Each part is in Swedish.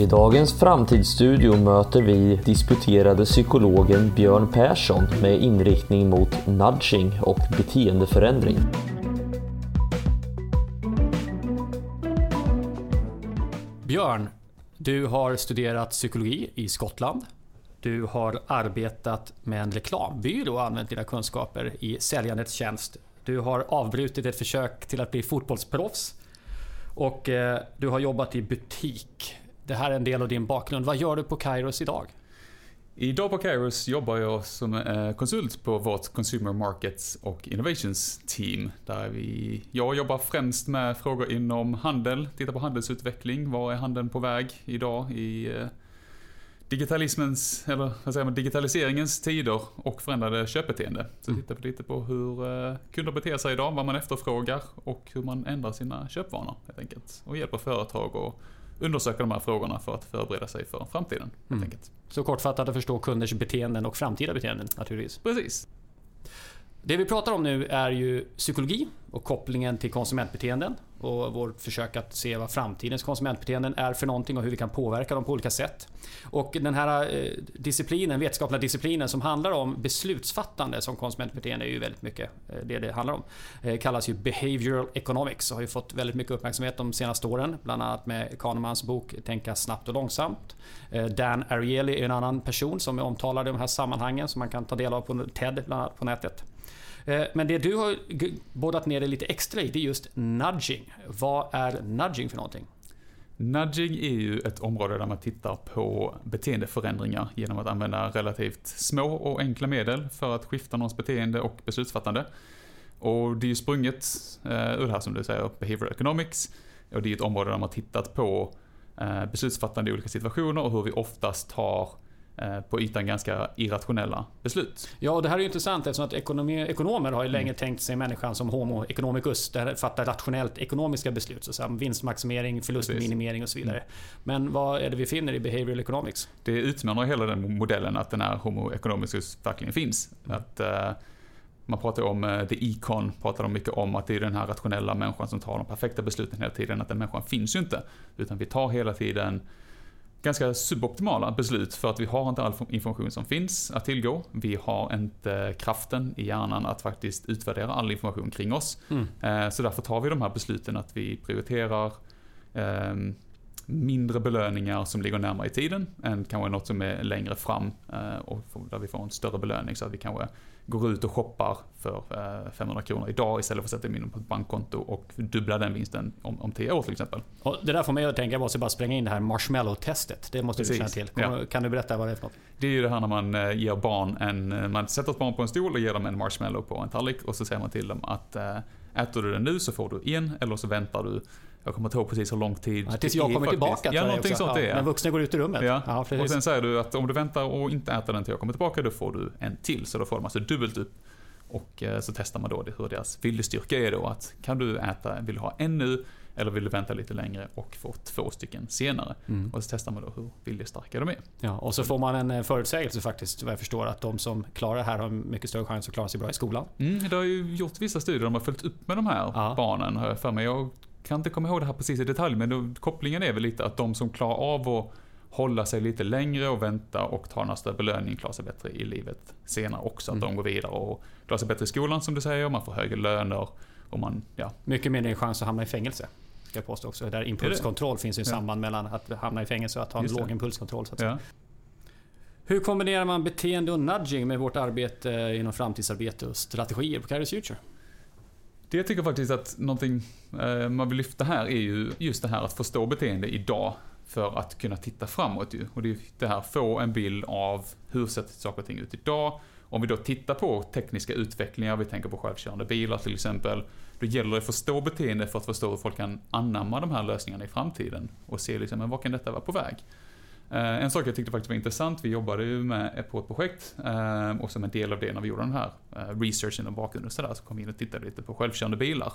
I dagens framtidsstudio möter vi disputerade psykologen Björn Persson med inriktning mot nudging och beteendeförändring. Björn, du har studerat psykologi i Skottland. Du har arbetat med en reklambyrå och använt dina kunskaper i säljandets tjänst. Du har avbrutit ett försök till att bli fotbollsproffs. Och eh, du har jobbat i butik. Det här är en del av din bakgrund. Vad gör du på Kairos idag? Idag på Kairos jobbar jag som eh, konsult på vårt Consumer Markets och Innovations team. Där vi, jag jobbar främst med frågor inom handel, tittar på handelsutveckling. Var är handeln på väg idag i eh, digitalismens, eller vad säger man, digitaliseringens tider och förändrade köpbeteende. Så mm. tittar vi lite på hur eh, kunder beter sig idag, vad man efterfrågar och hur man ändrar sina köpvanor helt enkelt. Och hjälper företag att undersöka de här frågorna för att förbereda sig för framtiden. Mm. Så kortfattat att förstå kunders beteenden och framtida beteenden naturligtvis. Precis. Det vi pratar om nu är ju psykologi och kopplingen till konsumentbeteenden och vårt försök att se vad framtidens konsumentbeteenden är för någonting och hur vi kan påverka dem på olika sätt. Och den här eh, disciplinen, vetenskapliga disciplinen som handlar om beslutsfattande som konsumentbeteende är ju väldigt mycket eh, det det handlar om. Det kallas ju behavioral economics och har ju fått väldigt mycket uppmärksamhet de senaste åren. Bland annat med Kahnemans bok Tänka snabbt och långsamt. Dan Ariely är en annan person som är omtalad i de här sammanhangen som man kan ta del av på TED bland annat på nätet. Eh, men det du har bådat ner dig lite extra i, det är just nudging. Vad är nudging för någonting? Nudging är ju ett område där man tittar på beteendeförändringar genom att använda relativt små och enkla medel för att skifta någons beteende och beslutsfattande. Och det är ju sprunget ur det här som du säger, behavioral economics. Och det är ett område där man har tittat på eh, beslutsfattande i olika situationer och hur vi oftast tar på ytan ganska irrationella beslut. Ja, och det här är ju intressant eftersom att ekonomi, ekonomer har ju länge mm. tänkt sig människan som homo economicus, där fattar rationellt ekonomiska beslut. Så att vinstmaximering, förlustminimering och så vidare. Men vad är det vi finner i behavioral economics? Det utmanar hela den modellen att den här homo economicus verkligen finns. Mm. Att, uh, man pratar om, uh, the econ pratar de mycket om att det är den här rationella människan som tar de perfekta besluten hela tiden. Att den människan finns ju inte. Utan vi tar hela tiden ganska suboptimala beslut för att vi har inte all information som finns att tillgå. Vi har inte kraften i hjärnan att faktiskt utvärdera all information kring oss. Mm. Eh, så därför tar vi de här besluten att vi prioriterar ehm, mindre belöningar som ligger närmare i tiden än kanske något som är längre fram eh, och där vi får en större belöning så att vi kanske går ut och shoppar för 500 eh, kronor idag istället för att sätta in dem på ett bankkonto och dubbla den vinsten om, om 10 år till exempel. Och det där får mig att tänka, jag måste bara spränga in det här marshmallow-testet. Det måste Precis. du känna till. Kan, ja. kan, du berätta vad det är för något? Det är ju det här när man eh, ger barn en, man sätter ett barn på en stol och ger dem en marshmallow på en tallrik och så säger man till dem att äter du den nu så får du en eller så väntar du jag kommer inte ihåg precis hur lång tid ja, Tills jag kommer faktiskt. tillbaka. Ja, någonting sånt ja, är När vuxna går ut ur rummet. Ja. ja och sen säger du att om du väntar och inte äter den till jag kommer tillbaka, då får du en till. Så då får de alltså dubbelt upp. Och eh, så testar man då hur deras viljestyrka är då. Att kan du äta, vill du ha en nu? Eller vill du vänta lite längre och få två stycken senare? Mm. Och så testar man då hur viljestarka de är. Ja, och så får man en eh, förutsägelse faktiskt, vad jag förstår, att de som klarar det här har mycket större chans att klara sig bra i skolan. Mm, det har ju gjort vissa studier, de har följt upp med de här ja. barnen, har jag för mig. Jag kan inte komma ihåg det här precis i detalj, men då, kopplingen är väl lite att de som klarar av att hålla sig lite längre och vänta och ta nästa belöning klarar sig bättre i livet senare också. Mm. Att de går vidare och klarar sig bättre i skolan som du säger, man får högre löner och man, ja. Mycket mindre chans att hamna i fängelse. Ska jag påstå också. Där impulskontroll finns ju ja. samband mellan att hamna i fängelse och att ha en låg impulskontroll. Så att säga. Hur kombinerar man beteende och nudging med vårt arbete inom framtidsarbete och strategier på Kairos Future? Det jag tycker faktiskt att någonting eh, man vill lyfta här är ju just det här att förstå beteende idag för att kunna titta framåt ju. Och det är det här, få en bild av hur ser saker och ting ut idag. Om vi då tittar på tekniska utvecklingar, vi tänker på självkörande bilar till exempel, då gäller det att förstå beteende för att förstå hur folk kan anamma de här lösningarna i framtiden och se liksom, men vad kan detta vara på väg? Eh, en sak jag tyckte faktiskt var intressant, vi jobbade ju med, på ett projekt eh, och som en del av det när vi gjorde den här eh, researchen och bakgrunden och sådär så kom vi in och tittade lite på självkörande bilar.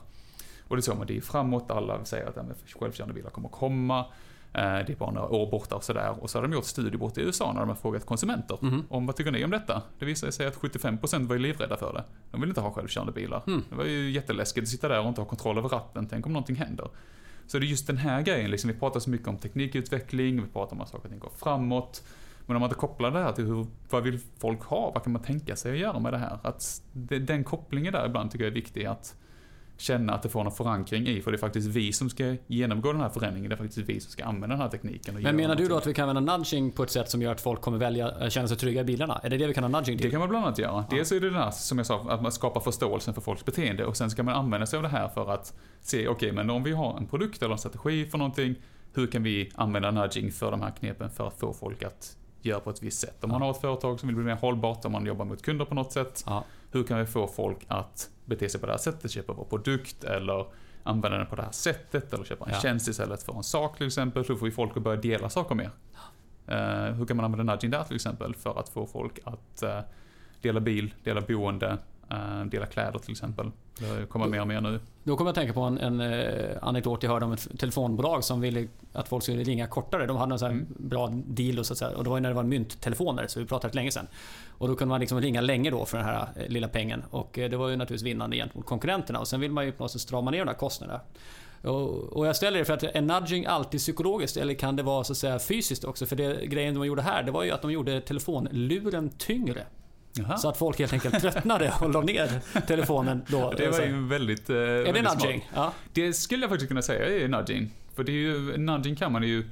Och det såg man, det är framåt, alla säger att självkörande bilar kommer att komma. Det är bara några år borta och sådär. Och så har de gjort studier bort i USA när de har frågat konsumenter mm. om vad tycker ni om detta? Det visade sig att 75% var ju livrädda för det. De vill inte ha självkörande bilar. Mm. Det var ju jätteläskigt att sitta där och inte ha kontroll över ratten, tänk om någonting händer. Så det är just den här grejen, liksom, vi pratar så mycket om teknikutveckling, vi pratar om att saker och ting går framåt. Men om man inte kopplar det här till hur, vad vill folk ha, vad kan man tänka sig att göra med det här? Att det, den kopplingen där ibland tycker jag är viktig att känna att det får någon förankring i, för det är faktiskt vi som ska genomgå den här förändringen, det är faktiskt vi som ska använda den här tekniken. Men menar du då att vi kan använda nudging på ett sätt som gör att folk kommer välja, äh, känna sig trygga i bilarna? Är det det vi kan ha nudging Det till? kan man bland annat göra. Dels är det det här, som jag sa, att man skapar förståelsen för folks beteende och sen ska man använda sig av det här för att se, okej, men om vi har en produkt eller en strategi för någonting, hur kan vi använda nudging för de här knepen för att få folk att göra på ett visst sätt? Om man har ett företag som vill bli mer hållbart, om man jobbar mot kunder på något sätt, Ja. hur kan vi få folk att bete sig på det här sättet, köpa vår produkt eller använda den på det här sättet eller köpa en Ja. tjänst istället för en sak till exempel. Hur får vi folk att börja dela saker mer? Eh, hur kan man använda nudging där till exempel för att få folk att eh, dela bil, dela boende, dela kläder till exempel. Det kommer mer och mer nu. Då kommer jag att tänka på en, en eh, anekdot jag hörde om ett telefonbolag som ville att folk skulle ringa kortare. De hade en sån Mm. bra deal och, så att säga. och det var när det var mynttelefoner, så vi pratade länge sedan. Och då kunde man liksom ringa länge då för den här eh, lilla pengen. Och eh, det var ju naturligtvis vinnande gentemot konkurrenterna. Och sen vill man ju på något sätt strama ner de här kostnaderna. Och, och jag ställer det för att är nudging alltid psykologiskt eller kan det vara så att säga fysiskt också? För det grejen de gjorde här, det var ju att de gjorde telefonluren tyngre. Jaha. Så att folk helt enkelt tröttnade och la ner telefonen då. det var ju väldigt... Eh, är det väldigt smart. nudging? Ja. Det skulle jag faktiskt kunna säga är nudging. För det är ju, nudging kan man ju...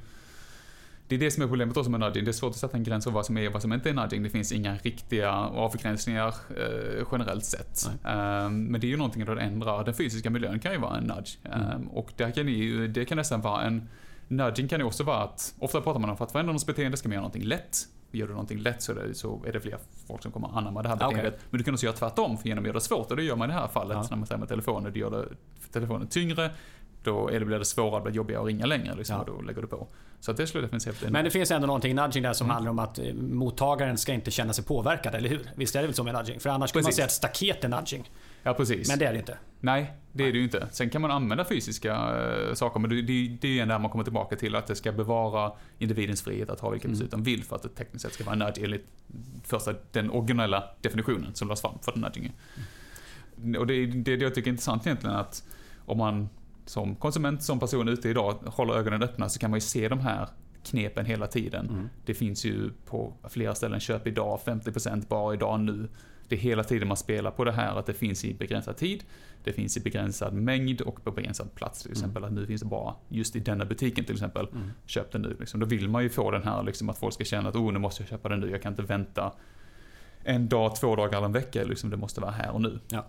Det är det som är problemet också med nudging. Det är svårt att sätta en gräns för vad som är och vad som inte är nudging. Det finns inga riktiga avgränsningar eh, generellt sett. Um, men det är ju någonting att ändra. Den fysiska miljön kan ju vara en nudge. Um, och det kan, ju, det kan nästan vara en... Nudging kan ju också vara att, ofta pratar man om för att förändra någons beteende ska man göra någonting lätt. Gör du någonting lätt så är det, så är det fler folk som kommer anamma det här Ah, beteendet. Men du kan också göra tvärtom för genom att göra det svårt. Och det gör man i det här fallet Ja. när man säger med telefonen. Du gör det, telefonen tyngre. Då är det, blir det svårare, det blir jobbigare att ringa längre. Liksom, Ja. och då lägger du på. Så att det skulle definitivt. Men det finns ändå någonting i nudging där Mm. som handlar om att eh, mottagaren ska inte känna sig påverkad, eller hur? Visst är det väl så med nudging? För annars skulle man säga att staket är nudging. Ja, precis. Men det är det inte. Nej, det är det ju inte. Sen kan man använda fysiska eh, saker, men det, det, det är ju där man kommer tillbaka till att det ska bevara individens frihet att ta vilka Mm. beslut de vill för att det tekniskt sett ska vara nudge enligt första, den originella definitionen som lades fram för nudging. Och det är det, det jag tycker är intressant egentligen att om man som konsument, som person ute idag håller ögonen öppna så kan man ju se de här knepen hela tiden. Mm. Det finns ju på flera ställen, köp idag, 50% bara idag nu. Det är hela tiden man spelar på det här att det finns i begränsad tid, det finns i begränsad mängd och på begränsad plats till exempel. Att nu finns det bara just i denna butiken till exempel. Mm. Köp den nu. Liksom. Då vill man ju få den här liksom, att folk ska känna att oh, nu måste jag köpa den nu, jag kan inte vänta en dag, två dagar eller en vecka. Liksom, det måste vara här och nu. Ja.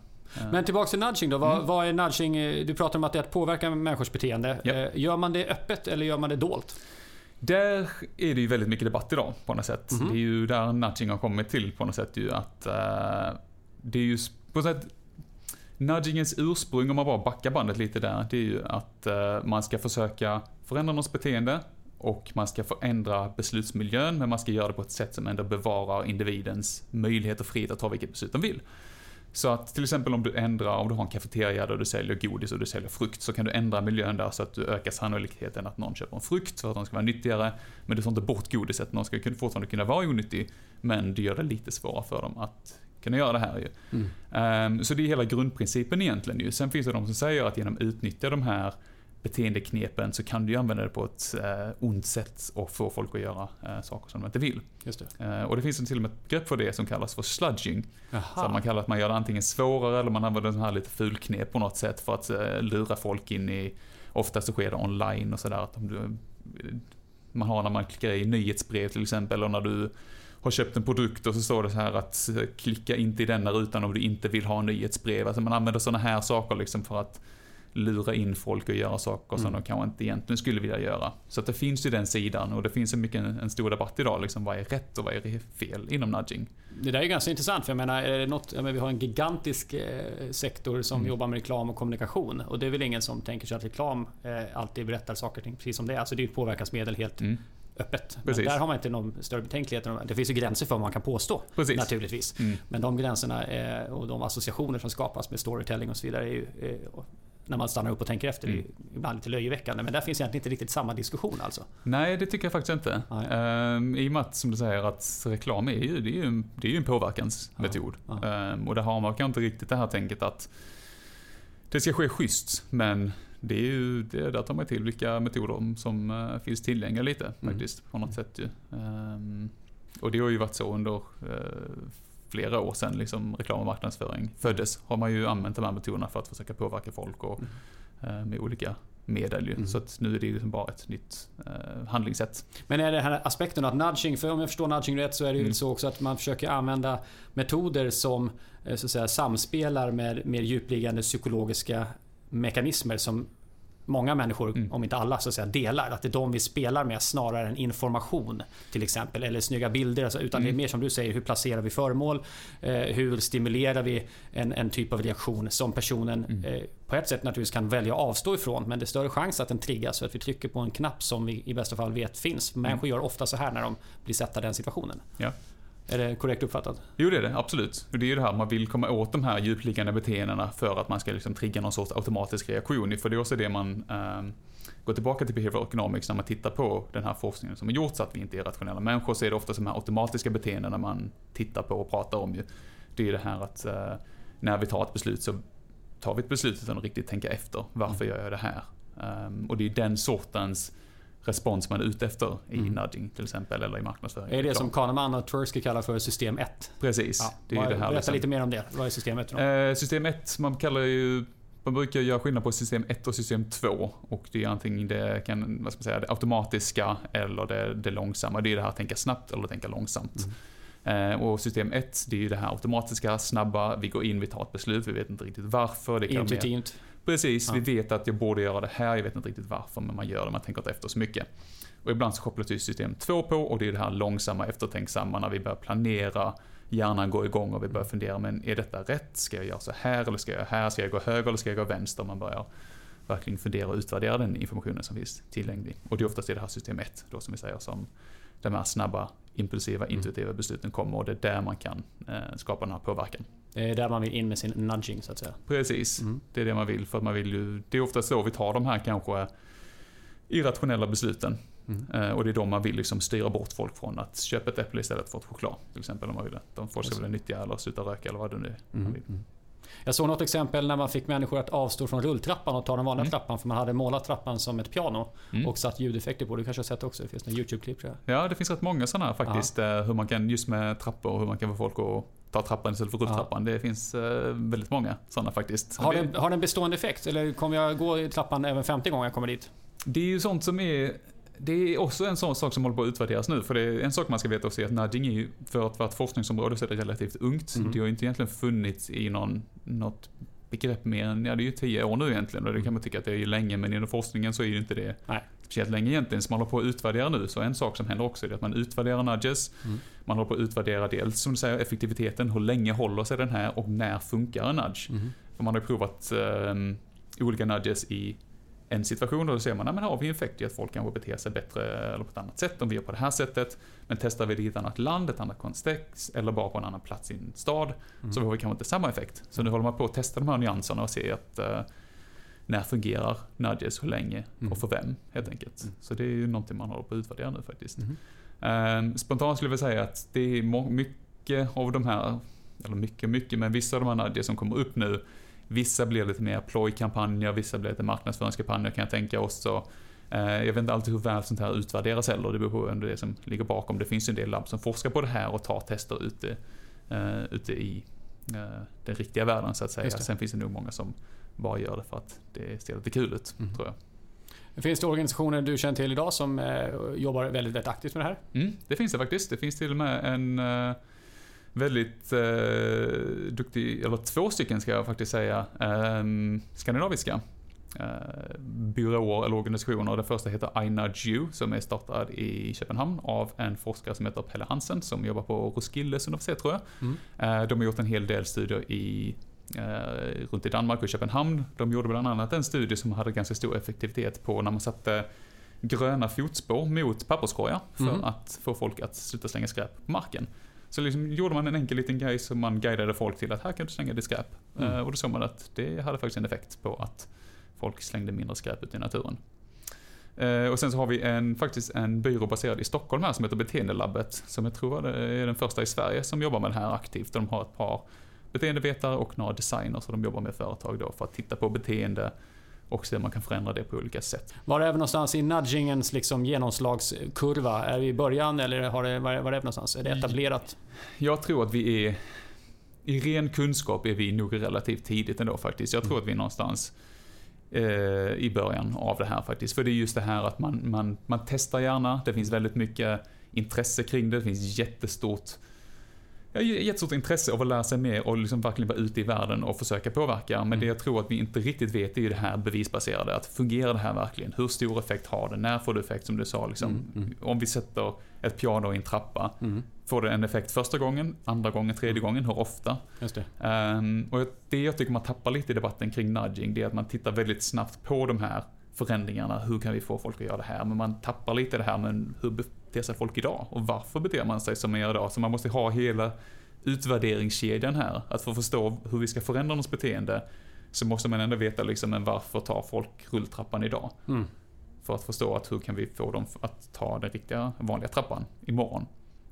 Men tillbaks till nudging då. Vad, Mm. vad är nudging? Du pratar om att det är att påverka människors beteende. Ja. Eh, Gör man det öppet eller gör man det dolt? Där är det ju väldigt mycket debatt idag på något sätt. Mhm. Det är ju där nudging har kommit till på något sätt ju att eh, det är ju på något sätt Nudgingens ursprung, om man bara backar bandet lite där, det är ju att eh, man ska försöka förändra någons beteende och man ska förändra beslutsmiljön, men man ska göra det på ett sätt som ändå bevarar individens möjlighet och frihet att ta vilket beslut de vill. Så att till exempel om du ändrar, om du har en kafeteria där du säljer godis och du säljer frukt, så kan du ändra miljön där så att du ökar sannolikheten att någon köper en frukt för att de ska vara nyttigare. Men du tar inte bort godiset, någon ska fortfarande kunna vara onyttig, men du gör det lite svårare för dem att kunna göra det här ju. Mm. Ehm, så det är hela grundprincipen egentligen ju. Sen finns det de som säger att genom att utnyttja de här beteendeknepen så kan du ju använda det på ett eh, ont sätt och få folk att göra eh, saker som de inte vill. Just det. Eh, och det finns till och med ett begrepp för det som kallas för sludging. Så att Jaha. man kallar att man gör det antingen svårare eller man använder den här lite fulknep på något sätt för att eh, lura folk in i, oftast så sker det online och sådär man har när man klickar i nyhetsbrev till exempel och när du har köpt en produkt och så står det så här att klicka inte i denna rutan om du inte vill ha nyhetsbrev. Alltså man använder sådana här saker liksom för att lura in folk och göra saker som Mm. de kanske inte egentligen skulle vilja göra. Så att det finns ju den sidan och det finns så mycket en, en stor debatt idag liksom vad är rätt och vad är fel inom nudging. Det där är ganska intressant för jag menar, är det något, menar vi har en gigantisk eh, sektor som Mm. jobbar med reklam och kommunikation. Och det är väl ingen som tänker sig att reklam eh, alltid berättar saker och ting precis som det är. Alltså det är ett påverkansmedel helt Mm. öppet. Men Precis. där har man inte någon större betänklighet. Det finns ju gränser för vad man kan påstå. Precis. Naturligtvis. Mm. Men de gränserna eh, och de associationer som skapas med storytelling och så vidare är ju eh, när man stannar upp och tänker efter, det är Mm. ibland lite löjeväckande. Men där finns egentligen inte riktigt samma diskussion alltså. Nej, det tycker jag faktiskt inte. Ehm, I och med att, som du säger, att reklam är ju, det är ju, en, det är ju en påverkansmetod. Ja, ja. Ehm, och där har man kanske inte riktigt det här tänket att det ska ske schysst, men det är ju, det, där tar man till vilka metoder som uh, finns tillgängliga lite Mm. faktiskt, på något sätt ju. Ehm, och det har ju varit så under uh, flera år sedan liksom reklam och marknadsföring föddes. Har man ju använt de här metoderna för att försöka påverka folk och, uh, med olika medel ju. Mm. Så att nu är det ju liksom bara ett nytt uh, handlingssätt. Men är det här aspekten att nudging, för om jag förstår nudging rätt så är det ju Mm. lite så också att man försöker använda metoder som eh, så att säga, samspelar med mer djupliggande psykologiska mekanismer som många människor, Mm. om inte alla, så att säga, delar. Att det är de vi spelar med snarare än information till exempel. Eller snygga bilder. Alltså, utan det är Mm. mer som du säger, hur placerar vi föremål? Eh, hur stimulerar vi en, en typ av reaktion som personen Mm. eh, på ett sätt naturligtvis kan välja att avstå ifrån. Men det är större chans att den triggas för att vi trycker på en knapp som vi i bästa fall vet finns. Människor gör ofta så här när de blir satta i den situationen. Ja. Är det korrekt uppfattat? Jo, det är det. Absolut. Och det är ju det här, man vill komma åt de här djupliggande beteendena för att man ska liksom trigga någon sorts automatisk reaktion. För det är också det man eh, går tillbaka till behavioral economics när man tittar på den här forskningen som har gjorts, att vi inte är rationella människor, så är det ofta de här automatiska beteendena man tittar på och pratar om ju. Det är det här att eh, när vi tar ett beslut så tar vi ett beslut utan att riktigt tänka efter. Varför gör jag det här? Um, och det är den sortens respons man är ute efter i Mm. nudging till exempel, eller i marknadsföring. Är det som Kahneman och Tversky kallar för system 1? Precis. det är ju det här Berätta liksom. lite mer om det. Vad är systemet? Då? Eh, system 1, man kallar ju man brukar göra skillnad på system 1 och system 2. Och det är antingen det, kan, vad ska man säga, det automatiska eller det, det långsamma. Det är det här att tänka snabbt eller tänka långsamt. Eh, och system 1, det är ju det här automatiska, snabba, vi går in, vi tar ett beslut, vi vet inte riktigt varför. Det kan mer- Intuitivt. Precis, Ja. vi vet att jag borde göra det här, jag vet inte riktigt varför, men man gör det, man tänker inte efter så mycket. Och ibland så kopplas ju system 2 på och det är det här långsamma, eftertänksamma när vi börjar planera, hjärnan går igång och vi börjar fundera, men är detta rätt? Ska jag göra så här eller ska jag göra här? Ska jag gå höger eller ska jag gå vänster? Man börjar verkligen fundera och utvärdera den informationen som finns tillgänglig. Och det är oftast i det här system 1, då som vi säger, som de här snabba, impulsiva, intuitiva besluten kommer och det är där man kan eh, skapa den här påverkan. Det är där man vill in med sin nudging så att säga. Precis, Mm. det är det man vill. För att man vill ju, det är ofta så vi tar de här kanske irrationella besluten. Mm. Eh, och det är då man vill liksom styra bort folk från att köpa ett äpple istället för ett choklad. Till exempel om man vill. De folk ska bli nyttiga eller sluta röka eller vad det nu är. man Mm. vill. Jag såg något exempel när man fick människor att avstå från rulltrappan och ta den vanliga Mm. trappan för man hade målat trappan som ett piano Mm. och satt ljudeffekter på. Du kanske har sett också? Det finns några YouTube-klipp tror jag. Ja, det finns rätt många sådana här faktiskt. eh, Hur man kan, just med trappor, och hur man kan få folk att ta trappan istället för rulltrappan. Det finns eh, väldigt många sådana faktiskt. Har den, har den bestående effekt? Eller kommer jag gå i trappan även 50 gånger jag kommer dit? det är ju sånt som är det är också en sån sak som håller på att utvärderas nu. För det är en sak man ska veta också är att nudging är ju, för att vara ett forskningsområde så är det relativt ungt. Mm. Det har ju inte egentligen funnits i någon, något begrepp mer än, ja det är ju tio år nu egentligen och det kan man tycka att det är ju länge men inom forskningen så är ju inte det Nej. speciellt länge egentligen. Så man håller på att utvärdera nu. Så en sak som händer också är att man utvärderar nudges. Mm. Man håller på att utvärdera dels som du säger effektiviteten, hur länge håller sig den här och när funkar en nudge? Mm. För man har provat ehm, olika nudges i en situation då ser man, nej men har vi en effekt i att folk kanske beter sig bättre eller på ett annat sätt om vi gör på det här sättet. Men testar vi det i ett annat land, ett annat kontext eller bara på en annan plats i en stad Mm. så får vi kanske inte samma effekt. Så nu håller man på att testa de här nyanserna och se att eh, när fungerar nudges, hur länge Mm. och för vem helt enkelt. Mm. Så det är ju någonting man håller på att utvärdera nu faktiskt. Ehm, Spontant skulle jag vilja säga att det är mycket av de här, eller mycket mycket, men vissa av de här nudges som kommer upp nu, vissa blir lite mer plojkampanjer, vissa blir lite marknadsföringskampanjer kan jag tänka också. Eh, Jag vet inte alltid hur väl sånt här utvärderas heller, det beror på vem det som ligger bakom. Det finns ju en del labb som forskar på det här och tar tester ute, eh, ute i eh, den riktiga världen så att säga. Sen finns det nog många som bara gör det för att det ser lite kul ut, Mm. tror jag. Finns det organisationer du känner till idag som jobbar väldigt, väldigt aktivt med det här? Mm, det finns det faktiskt. Det finns till och med en väldigt eh, duktig, eller två stycken ska jag faktiskt säga, eh, skandinaviska eh, byråer eller organisationer. Den första heter I Nudge You som är startad i Köpenhamn av en forskare som heter Pelle Hansen som jobbar på Roskildes universitet tror jag. Mm. Eh, de har gjort en hel del studier i eh, runt i Danmark och Köpenhamn. De gjorde bland annat en studie som hade ganska stor effektivitet på när man satte gröna fotspår mot papperskorgar för Mhm. att få folk att sluta slänga skräp på marken. Så liksom gjorde man en enkel liten grej som man guidade folk till att här kan du slänga ditt skräp. Mm. Eh, och då såg man att det hade faktiskt en effekt på att folk slängde mindre skräp ute i naturen. Eh, och sen så har vi en, faktiskt en byrå baserad i Stockholm här som heter Beteendelabbet. Som jag tror är den första i Sverige som jobbar med det här aktivt. De har ett par beteendevetare och några designers som de jobbar med företag då för att titta på beteende och se om man kan förändra det på olika sätt. Var är vi någonstans i nudgingens liksom genomslagskurva? Är vi i början eller har det, var är vi någonstans? Är det etablerat? Jag tror att vi är... I ren kunskap är vi nog relativt tidigt ändå faktiskt. Jag tror att vi är någonstans eh, i början av det här faktiskt. För det är just det här att man, man, man testar gärna. Det finns väldigt mycket intresse kring det. Det finns jättestort jag har jättestort intresse av att lära sig mer och liksom verkligen vara ute i världen och försöka påverka. Men mm. det jag tror att vi inte riktigt vet är ju det här bevisbaserade. Att fungerar det här verkligen? Hur stor effekt har det? När får det effekt som du sa? Liksom, mm. Mm. Om vi sätter ett piano i en trappa. Mm. Får det en effekt första gången, andra gången, tredje gången? Hur ofta? Just det. Um, och det jag tycker man tappar lite i debatten kring nudging, det är att man tittar väldigt snabbt på de här förändringarna. Hur kan vi få folk att göra det här? Men man tappar lite det här med hur beter sig folk idag? Och varför beter man sig som man gör idag? Så man måste ha hela utvärderingskedjan här. Att för att förstå hur vi ska förändra någons beteende så måste man ändå veta liksom, men varför tar folk rulltrappan idag? Mm. För att förstå att hur kan vi få dem att ta den riktiga vanliga trappan imorgon?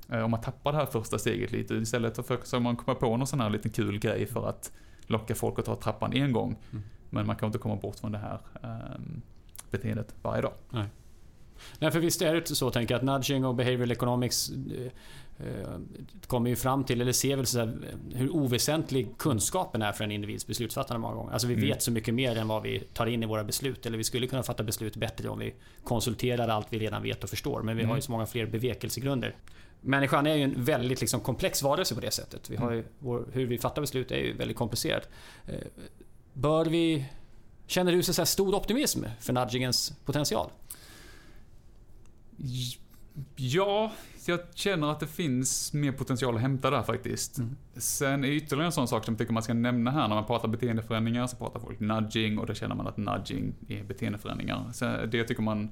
Eh, om man tappar det här första steget lite istället så försöker man komma på någon sån här liten kul grej för att locka folk att ta trappan en gång. Mm. Men man kan inte komma bort från det här um, beteendet varje dag. Nej. Nej, för visst är det så, tänker jag, att nudging och behavioral economics eh, eh, kommer ju fram till, eller ser väl så hur oväsentlig kunskapen är för en individs beslutsfattande många gånger. Alltså vi mm. vet så mycket mer än vad vi tar in i våra beslut. Eller vi skulle kunna fatta beslut bättre om vi konsulterar allt vi redan vet och förstår. Men vi mm. har ju så många fler bevekelsegrunder. Människan är ju en väldigt liksom komplex varelse på det sättet. Vi har ju, vår, hur vi fattar beslut är ju väldigt komplicerat. Eh, bör vi... Känner du så stor optimism för nudgingens potential? Ja, jag känner att det finns mer potential att hämta där faktiskt. Mm. Sen är ytterligare en sån sak som jag tycker man ska nämna här när man pratar beteendeförändringar så pratar folk nudging och då känner man att nudging är beteendeförändringar. Så det jag tycker man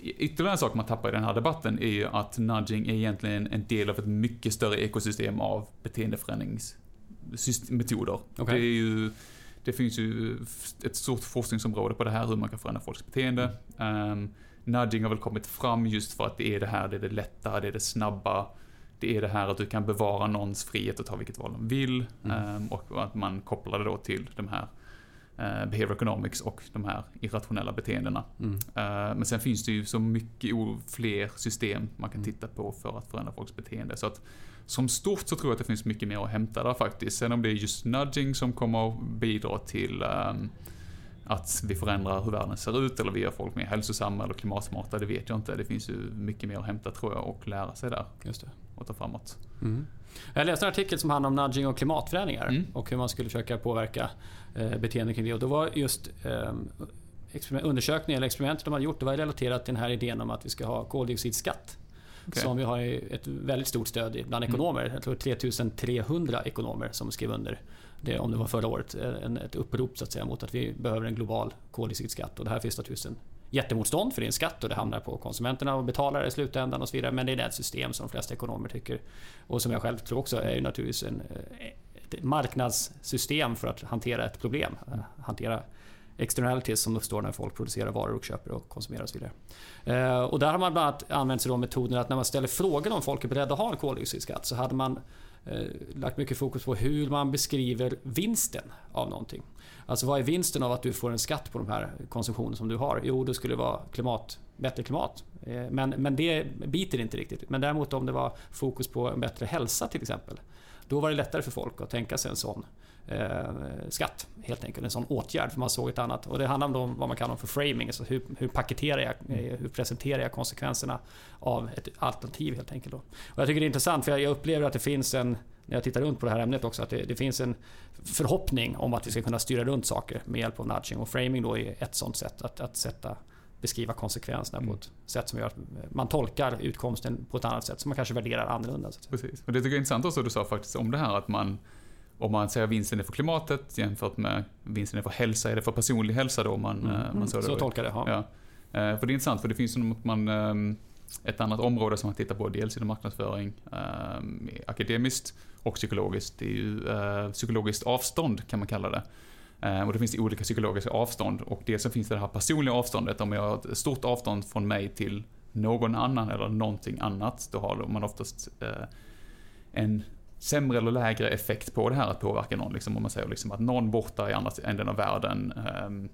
Ytterligare en sak man tappar i den här debatten är ju att nudging är egentligen en del av ett mycket större ekosystem av beteendeförändringsmetoder. Okay. Det, är ju, det finns ju ett stort forskningsområde på det här, hur man kan förändra folks beteende. Um, nudging har väl kommit fram just för att det är det här, det är det lätta, det är det snabba. Det är det här att du kan bevara någons frihet att ta vilket val de vill. Mm. Um, och att man kopplar det då till de här uh, behavior economics och de här irrationella beteendena. Mm. Uh, men sen finns det ju så mycket fler system man kan mm. titta på för att förändra folks beteende. Så att som stort så tror jag att det finns mycket mer att hämta där faktiskt. Sen om det är just nudging som kommer att bidra till um, att vi förändrar hur världen ser ut eller vi gör folk mer hälsosamma eller klimatsmarta, det vet jag inte. Det finns ju mycket mer att hämta tror jag och lära sig där. Just det. Och ta framåt. Mm. Jag läste en artikel som handlar om nudging och klimatförändringar mm. och hur man skulle försöka påverka eh, beteende kring det. Och då var just eh, undersökningen eller experimentet de hade gjort, det var relaterat till den här idén om att vi ska ha koldioxidskatt. Okay. Som vi har ett väldigt stort stöd bland mm. ekonomer. Mm. Jag tror 3300 ekonomer som skrev under det, om det var förra året, en, ett upprop så att säga, mot att vi behöver en global koldioxidskatt. Och det här finns naturligtvis en jättemotstånd för det är en skatt och det hamnar på konsumenterna och betalare i slutändan och så vidare. Men det är ett system som de flesta ekonomer tycker och som jag själv tror också är ju naturligtvis en, ett marknadssystem för att hantera ett problem. Hantera externalities som uppstår när folk producerar varor och köper och konsumerar och så vidare. Eh, och där har man bland annat använt sig av metoden att när man ställer frågan om folk är beredda att ha en koldioxidskatt så hade man eh, lagt mycket fokus på hur man beskriver vinsten av någonting. Alltså vad är vinsten av att du får en skatt på de här konsumtionen som du har? Jo, det skulle vara klimat, bättre klimat. Eh, men, men det biter inte riktigt. Men däremot om det var fokus på en bättre hälsa till exempel. Då var det lättare för folk att tänka sig en sån eh, skatt. Helt enkelt en sån åtgärd. För man såg ett annat. Och det handlar om vad man kallar för framing. Alltså hur, hur paketerar jag, eh, hur presenterar jag konsekvenserna av ett alternativ helt enkelt. Då. Och jag tycker det är intressant för jag upplever att det finns en när jag tittar runt på det här ämnet också, att det, det, finns en förhoppning om att vi ska kunna styra runt saker med hjälp av nudging. Och framing då är ett sånt sätt att, att sätta, beskriva konsekvenserna mm. på ett sätt som gör att man tolkar utkomsten på ett annat sätt, som man kanske värderar annorlunda. Precis. Och det tycker jag är intressant också du sa faktiskt om det här att man om man säger vinsten är för klimatet jämfört med vinsten är för hälsa, är det för personlig hälsa då? Man, mm. man så, så tolkar det, ja. Eh, för det är intressant, för det finns man, ehm, ett annat område som man tittar på, dels inom marknadsföring, ehm, akademiskt och psykologiskt. Det är ju eh, psykologiskt avstånd kan man kalla det. Eh, och det finns olika psykologiska avstånd och det som finns det här personliga avståndet, om jag har ett stort avstånd från mig till någon annan eller någonting annat, då har man oftast en sämre eller lägre effekt på det här att påverka någon. Liksom, om man säger liksom att någon borta i andra änden av världen um,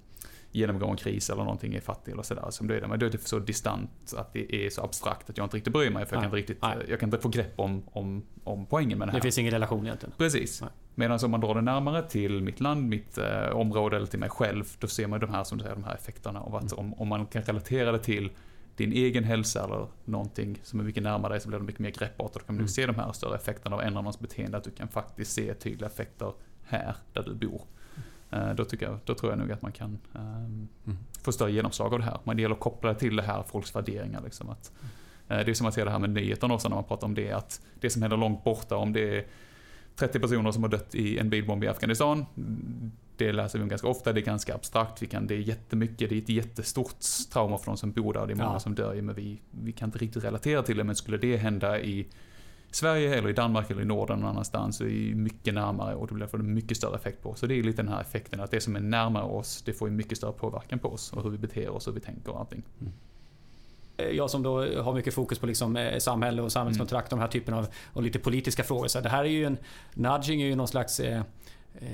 genomgår en kris eller någonting är fattig eller sådär. Som det är det. Men då är det så distant att det är så abstrakt att jag inte riktigt bryr mig. För jag kan inte, riktigt, jag kan inte få grepp om, om, om poängen med det här. Det finns ingen relation egentligen. Precis. Medan om man drar det närmare till mitt land, mitt eh, område eller till mig själv, då ser man de här, som du säger, de här effekterna av att mm. om, om man kan relatera det till din egen hälsa eller någonting som är mycket närmare dig så blir det mycket mer greppbart och då kan du mm. se de här större effekterna av ändra någons beteende, att du kan faktiskt se tydliga effekter här där du bor. Eh, då, tycker jag, då tror jag nog att man kan um, mm. få större genomslag av det här. Men det gäller att koppla det till det här, folks värderingar. Liksom, att, uh, det är som att se det här med nyheterna också när man pratar om det, att det som händer långt borta, om det är 30 personer som har dött i en bilbomb i Afghanistan. Det läser vi om ganska ofta, det är ganska abstrakt, vi kan, det är jättemycket, det är ett jättestort trauma för de som bor där, det är många ja. som dör men vi, vi kan inte riktigt relatera till det. Men skulle det hända i Sverige eller i Danmark eller i Norden någon annanstans så är det mycket närmare och det blir en mycket större effekt på oss. Så det är lite den här effekten att det som är närmare oss, det får ju mycket större påverkan på oss och hur vi beter oss och hur vi tänker och allting. Mm. Jag som då har mycket fokus på liksom eh, samhälle och samhällskontrakt, mm. de här typen av och lite politiska frågor. Så det här är ju en, nudging är ju någon slags eh, Eh,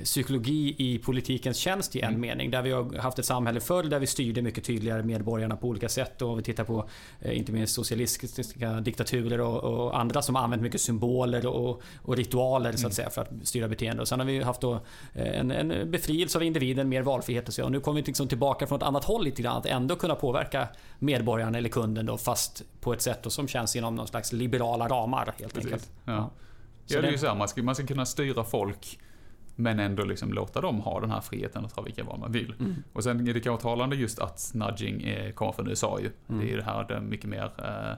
psykologi i politikens tjänst i en mm. mening. Där vi har haft ett samhälle förr där vi styrde mycket tydligare medborgarna på olika sätt. Och vi tittar på eh, inte minst socialistiska diktaturer och, och andra som använt mycket symboler och, och ritualer så att mm. säga för att styra beteende. Och sen har vi haft då eh, en, en befrielse av individen, mer valfrihet och så. Och nu kommer vi liksom tillbaka från ett annat håll lite grann. Att ändå kunna påverka medborgaren eller kunden då fast på ett sätt som känns inom någon slags liberala ramar helt Precis. enkelt. Ja. ja, det är ju så här, man ska, man ska kunna styra folk men ändå liksom låta dem ha den här friheten att ta vilka val man vill. Mm. Och sen är det kanske talande just att nudging är, kommer från USA ju. Mm. Det är ju det här det mycket mer eh,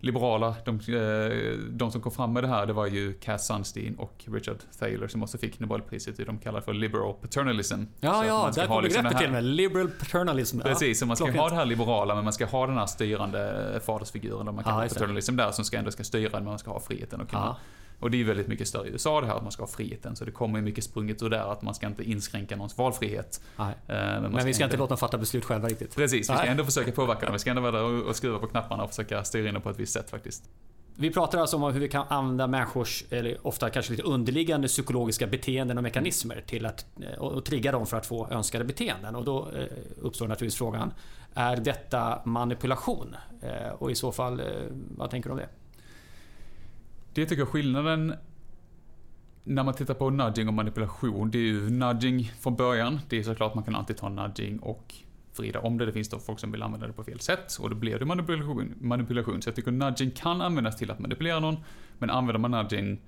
liberala. De, eh, de, som kom fram med det här det var ju Cass Sunstein och Richard Thaler som också fick Nobelpriset. De kallar för liberal paternalism. Ja, ja, där kom liksom begreppet till med. Liberal paternalism. Precis, så man ska Klockan. ha det här liberala men man ska ha den här styrande fadersfiguren. Man kallar ja, paternalism där som ska ändå ska styra men man ska ha friheten och kunna ja och det är ju väldigt mycket större i USA det här att man ska ha friheten. Så det kommer ju mycket sprunget ur där att man ska inte inskränka någons valfrihet. Nej. Eh, men, men vi ska inte låta dem fatta beslut själva riktigt. Precis, vi ska Nej. ändå försöka påverka dem. Vi ska ändå vara där och skruva på knapparna och försöka styra in dem på ett visst sätt faktiskt. Vi pratar alltså om hur vi kan använda människors, eller ofta kanske lite underliggande psykologiska beteenden och mekanismer till att eh, och trigga dem för att få önskade beteenden. Och då eh, uppstår naturligtvis frågan, är detta manipulation? Och i så fall, vad tänker du om det? Det tycker jag skillnaden när man tittar på nudging och manipulation, det är ju nudging från början. Det är såklart man kan alltid ta nudging och vrida om det. Det finns då folk som vill använda det på fel sätt och då blir det manipulation. manipulation. Så jag tycker nudging kan användas till att manipulera någon, men använder man nudging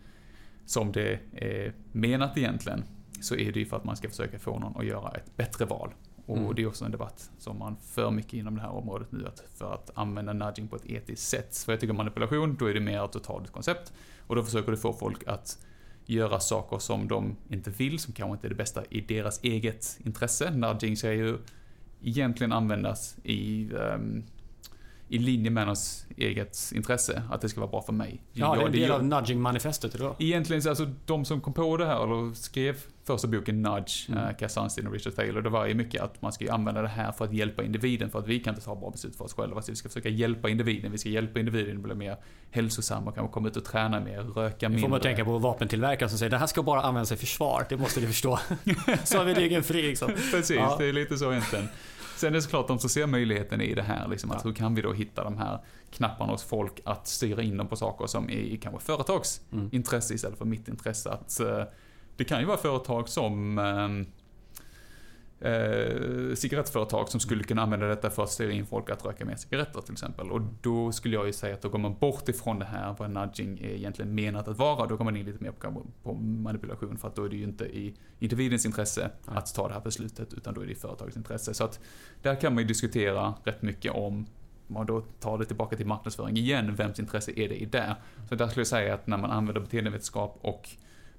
som det är menat egentligen, så är det ju för att man ska försöka få någon att göra ett bättre val. Och mm. det är också en debatt som man för mycket inom det här området nu, att för att använda nudging på ett etiskt sätt. För jag tycker manipulation, då är det mer ett totalt koncept. Och då försöker du få folk att göra saker som de inte vill, som kanske inte är det bästa i deras eget intresse. Nudging ska ju egentligen användas i um, i linje med ens eget intresse. Att det ska vara bra för mig. Ja, det är en del av nudging-manifestet då? Egentligen, alltså de som kom på det här, eller skrev första boken Nudge, mm. Cass Sunstein och Richard Taylor, det var ju mycket att man ska använda det här för att hjälpa individen, för att vi kan inte ta bra beslut för oss själva. Så vi ska försöka hjälpa individen, vi ska hjälpa individen att bli mer hälsosam och kanske komma ut och träna mer, röka mindre. får man tänka på vapentillverkaren som säger det här ska bara användas i försvar, det måste du förstå. så har vi ryggen fri liksom. Precis, ja. det är lite så egentligen. Sen är det såklart de som ser möjligheten i det här, liksom, att hur kan vi då hitta de här knapparna hos folk att styra in dem på saker som är i kanske företags mm. intresse istället för mitt intresse. Att, uh, det kan ju vara företag som uh, eh, cigarettföretag som skulle kunna använda detta för att styra in folk att röka mer cigaretter till exempel. Och då skulle jag ju säga att då går man bort ifrån det här vad nudging är egentligen menat att vara. Då går man in lite mer på, på manipulation för att då är det ju inte i individens intresse att ta det här beslutet utan då är det i företagets intresse. Så att där kan man ju diskutera rätt mycket om man då tar det tillbaka till marknadsföring igen, vems intresse är det i det? Så där skulle jag säga att när man använder beteendevetenskap och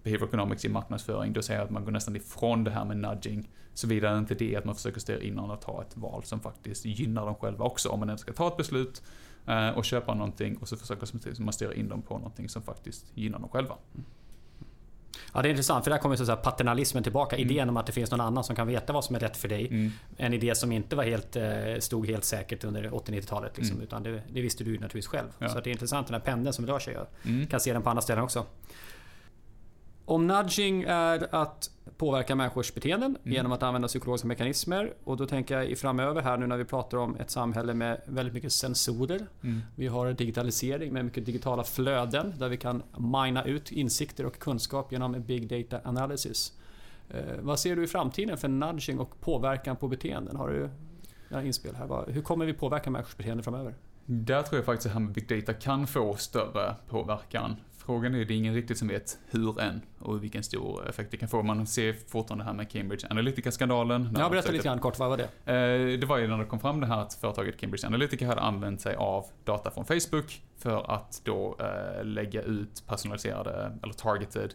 behavior economics i marknadsföring, då säger jag att man går nästan ifrån det här med nudging. Såvida inte det är att man försöker styra in någon att ta ett val som faktiskt gynnar dem själva också. Om man ändå ska ta ett beslut eh, och köpa någonting och så försöker man styra in dem på någonting som faktiskt gynnar dem själva. Ja, det är intressant för där kommer så paternalismen tillbaka. Mm. Idén om att det finns någon annan som kan veta vad som är rätt för dig. Mm. En idé som inte var helt, eh, stod helt säkert under 80-90-talet. Liksom, mm. Utan det, det, visste du naturligtvis själv. Ja. Så det är intressant den här pendeln som rör sig. Jag kan se den på andra ställen också. Om nudging är att påverka människors beteenden Mm. genom att använda psykologiska mekanismer. Och då tänker jag i framöver här nu när vi pratar om ett samhälle med väldigt mycket sensorer. Mm. Vi har digitalisering med mycket digitala flöden där vi kan mina ut insikter och kunskap genom big data analysis. Eh, vad ser du i framtiden för nudging och påverkan på beteenden? Har du några inspel här? Hur kommer vi påverka människors beteende framöver? Där tror jag faktiskt att det här med Big Data kan få större påverkan. Frågan är, det är ingen riktigt som vet hur än och vilken stor effekt det kan få. Man ser fortfarande det här med Cambridge Analytica-skandalen. berättar försökte- lite grann kort, vad var det? Eh, Det var ju när det kom fram det här att företaget Cambridge Analytica hade använt sig av data från Facebook för att då eh, lägga ut personaliserade, eller targeted,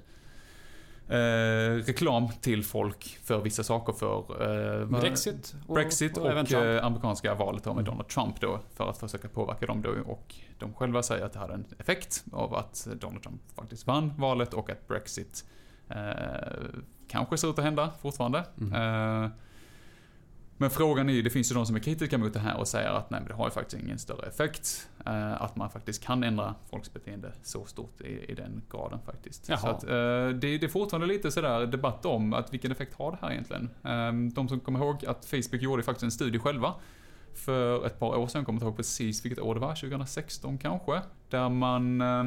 eh, reklam till folk för vissa saker för eh, Brexit och, Brexit och, även Trump. eh, amerikanska valet med Mm. Donald Trump då för att försöka påverka dem då och de själva säger att det hade en effekt av att Donald Trump faktiskt vann valet och att Brexit eh, kanske ser ut att hända fortfarande. Mm. Men frågan är ju, det finns ju de som är kritiska mot det här och säger att nej men det har ju faktiskt ingen större effekt. Eh, att man faktiskt kan ändra folks beteende så stort i, i den graden faktiskt. Jaha. Så att, eh, det, det är fortfarande lite sådär debatt om att vilken effekt har det här egentligen? Eh, de som kommer ihåg att Facebook gjorde faktiskt en studie själva för ett par år sedan, jag kommer inte ihåg precis vilket år det var, 2016 kanske. Där man eh,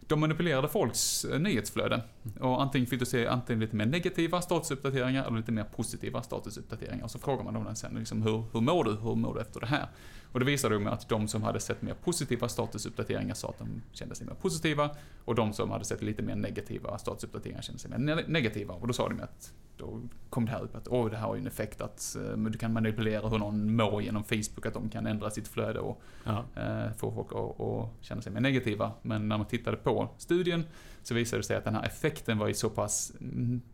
de manipulerade folks eh, nyhetsflöden. Och antingen fick du se antingen lite mer negativa statusuppdateringar eller lite mer positiva statusuppdateringar. Och så frågar man dem sen liksom, hur, hur mår du? Hur mår du efter det här? Och det visade med att de som hade sett mer positiva statusuppdateringar sa att de kände sig mer positiva. Och de som hade sett lite mer negativa statusuppdateringar kände sig mer ne- negativa. Och då sa de att då kom det här upp att åh, det här har ju en effekt att eh, du kan manipulera hur någon mår genom Facebook, att de kan ändra sitt flöde och eh, få folk att, att känna sig mer negativa. Men när man tittade på studien så visade det sig att den här effekten var ju så pass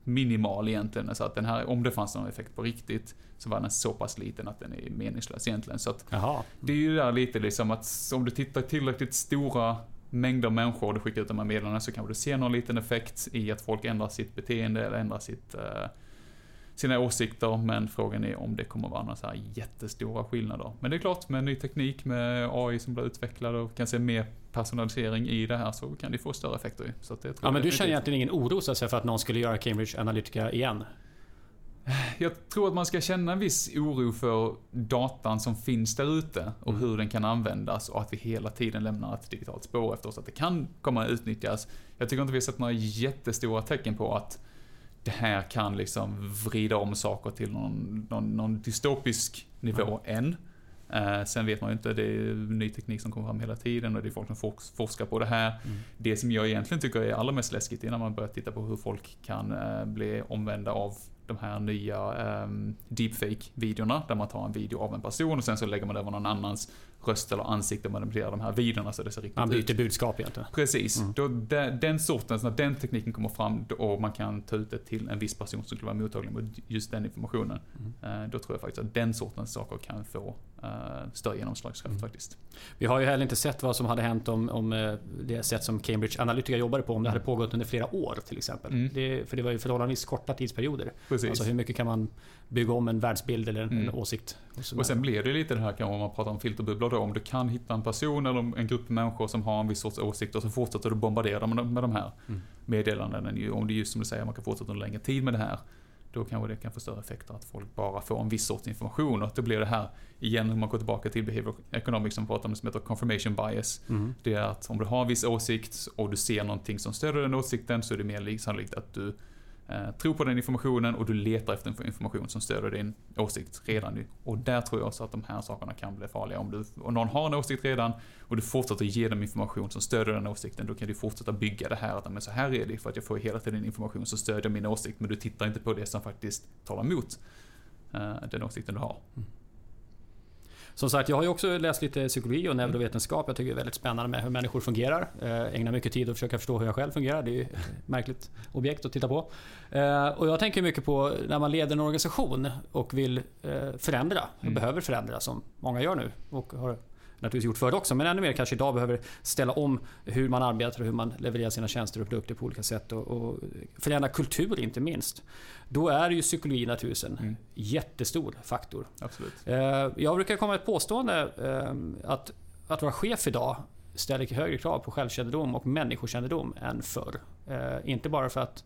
minimal egentligen. Så att den här, om det fanns någon effekt på riktigt, så var den så pass liten att den är meningslös egentligen. Så att Jaha. det är ju där lite liksom att om du tittar tillräckligt stora mängder människor och du skickar ut de här meddelandena så kanske du ser någon liten effekt i att folk ändrar sitt beteende eller ändrar sitt, eh, sina åsikter. Men frågan är om det kommer vara några så här jättestora skillnader. Men det är klart, med ny teknik, med AI som blir utvecklad och kan se mer personalisering i det här så kan det få större effekter. Så det Ja, men du känner egentligen ingen oro så att säga, för att någon skulle göra Cambridge Analytica igen? Jag tror att man ska känna en viss oro för datan som finns där ute och Mm. hur den kan användas och att vi hela tiden lämnar ett digitalt spår efter oss. Att det kan komma att utnyttjas. Jag tycker inte vi har sett några jättestora tecken på att det här kan liksom vrida om saker till någon, någon, någon dystopisk nivå än. Eh, sen vet man ju inte, det är ny teknik som kommer fram hela tiden och det är folk som forsk- forskar på det här. Mm. Det som jag egentligen tycker är allra mest läskigt är när man börjar titta på hur folk kan eh, bli omvända av de här nya um, deepfake-videorna där man tar en video av en person och sen så lägger man över någon annans röst eller ansikte och manipulerar de här videorna så det ser riktigt Man ut. byter budskap egentligen. Precis. Mm. Då, den, den sortens, när den tekniken kommer fram och man kan ta ut det till en viss person som skulle vara mottaglig mot just den informationen. Mm. eh, Då tror jag faktiskt att den sortens saker kan få uh, större genomslagskraft Mm. faktiskt. Vi har ju heller inte sett vad som hade hänt om, om eh, det sätt som Cambridge Analytica jobbade på, om det hade pågått under flera år till exempel. Mm. Det, för det var ju förhållandevis korta tidsperioder. Precis. Alltså hur mycket kan man bygga om en världsbild eller en, Mm. en åsikt? en Och sen blir det lite det här kanske om man pratar om filterbubblor då, om du kan hitta en person eller en grupp människor som har en viss sorts åsikter så fortsätter du bombardera dem med, med de här Mm. meddelandena. Om det är just som du säger, man kan fortsätta under längre tid med det här. Då kanske det kan få större effekter att folk bara får en viss sorts information och att det blir det här, igen om man går tillbaka till behavior economics som pratar om det som heter confirmation bias. Mm. Det är att om du har en viss åsikt och du ser någonting som stöder den åsikten så är det mer li- sannolikt att du eh, tror på den informationen och du letar efter information som stöder din åsikt redan nu. Och där tror jag också att de här sakerna kan bli farliga. Om, du, om någon har en åsikt redan och du fortsätter ge dem information som stöder den åsikten, då kan du fortsätta bygga det här att men så här är det för att jag får hela tiden information som stödjer min åsikt, men du tittar inte på det som faktiskt talar emot eh, den åsikten du har. Mm. Som sagt, jag har ju också läst lite psykologi och neurovetenskap. Jag tycker det är väldigt spännande med hur människor fungerar. Eh, ägnar mycket tid att försöka förstå hur jag själv fungerar. Det är ju ett märkligt objekt att titta på. Eh, och jag tänker mycket på när man leder en organisation och vill eh, förändra. Mm. behöver förändra som många gör nu. Och har naturligtvis gjort förut också. Men ännu mer kanske idag behöver ställa om hur man arbetar och hur man levererar sina tjänster och produkter på olika sätt. Och, och förändra kultur inte minst. Då är ju psykologi naturligtvis en Mm. jättestor faktor. Absolut. Eh, Jag brukar komma med ett påstående eh, att, att vara chef idag ställer högre krav på självkännedom och människokännedom än förr. Eh, inte bara för att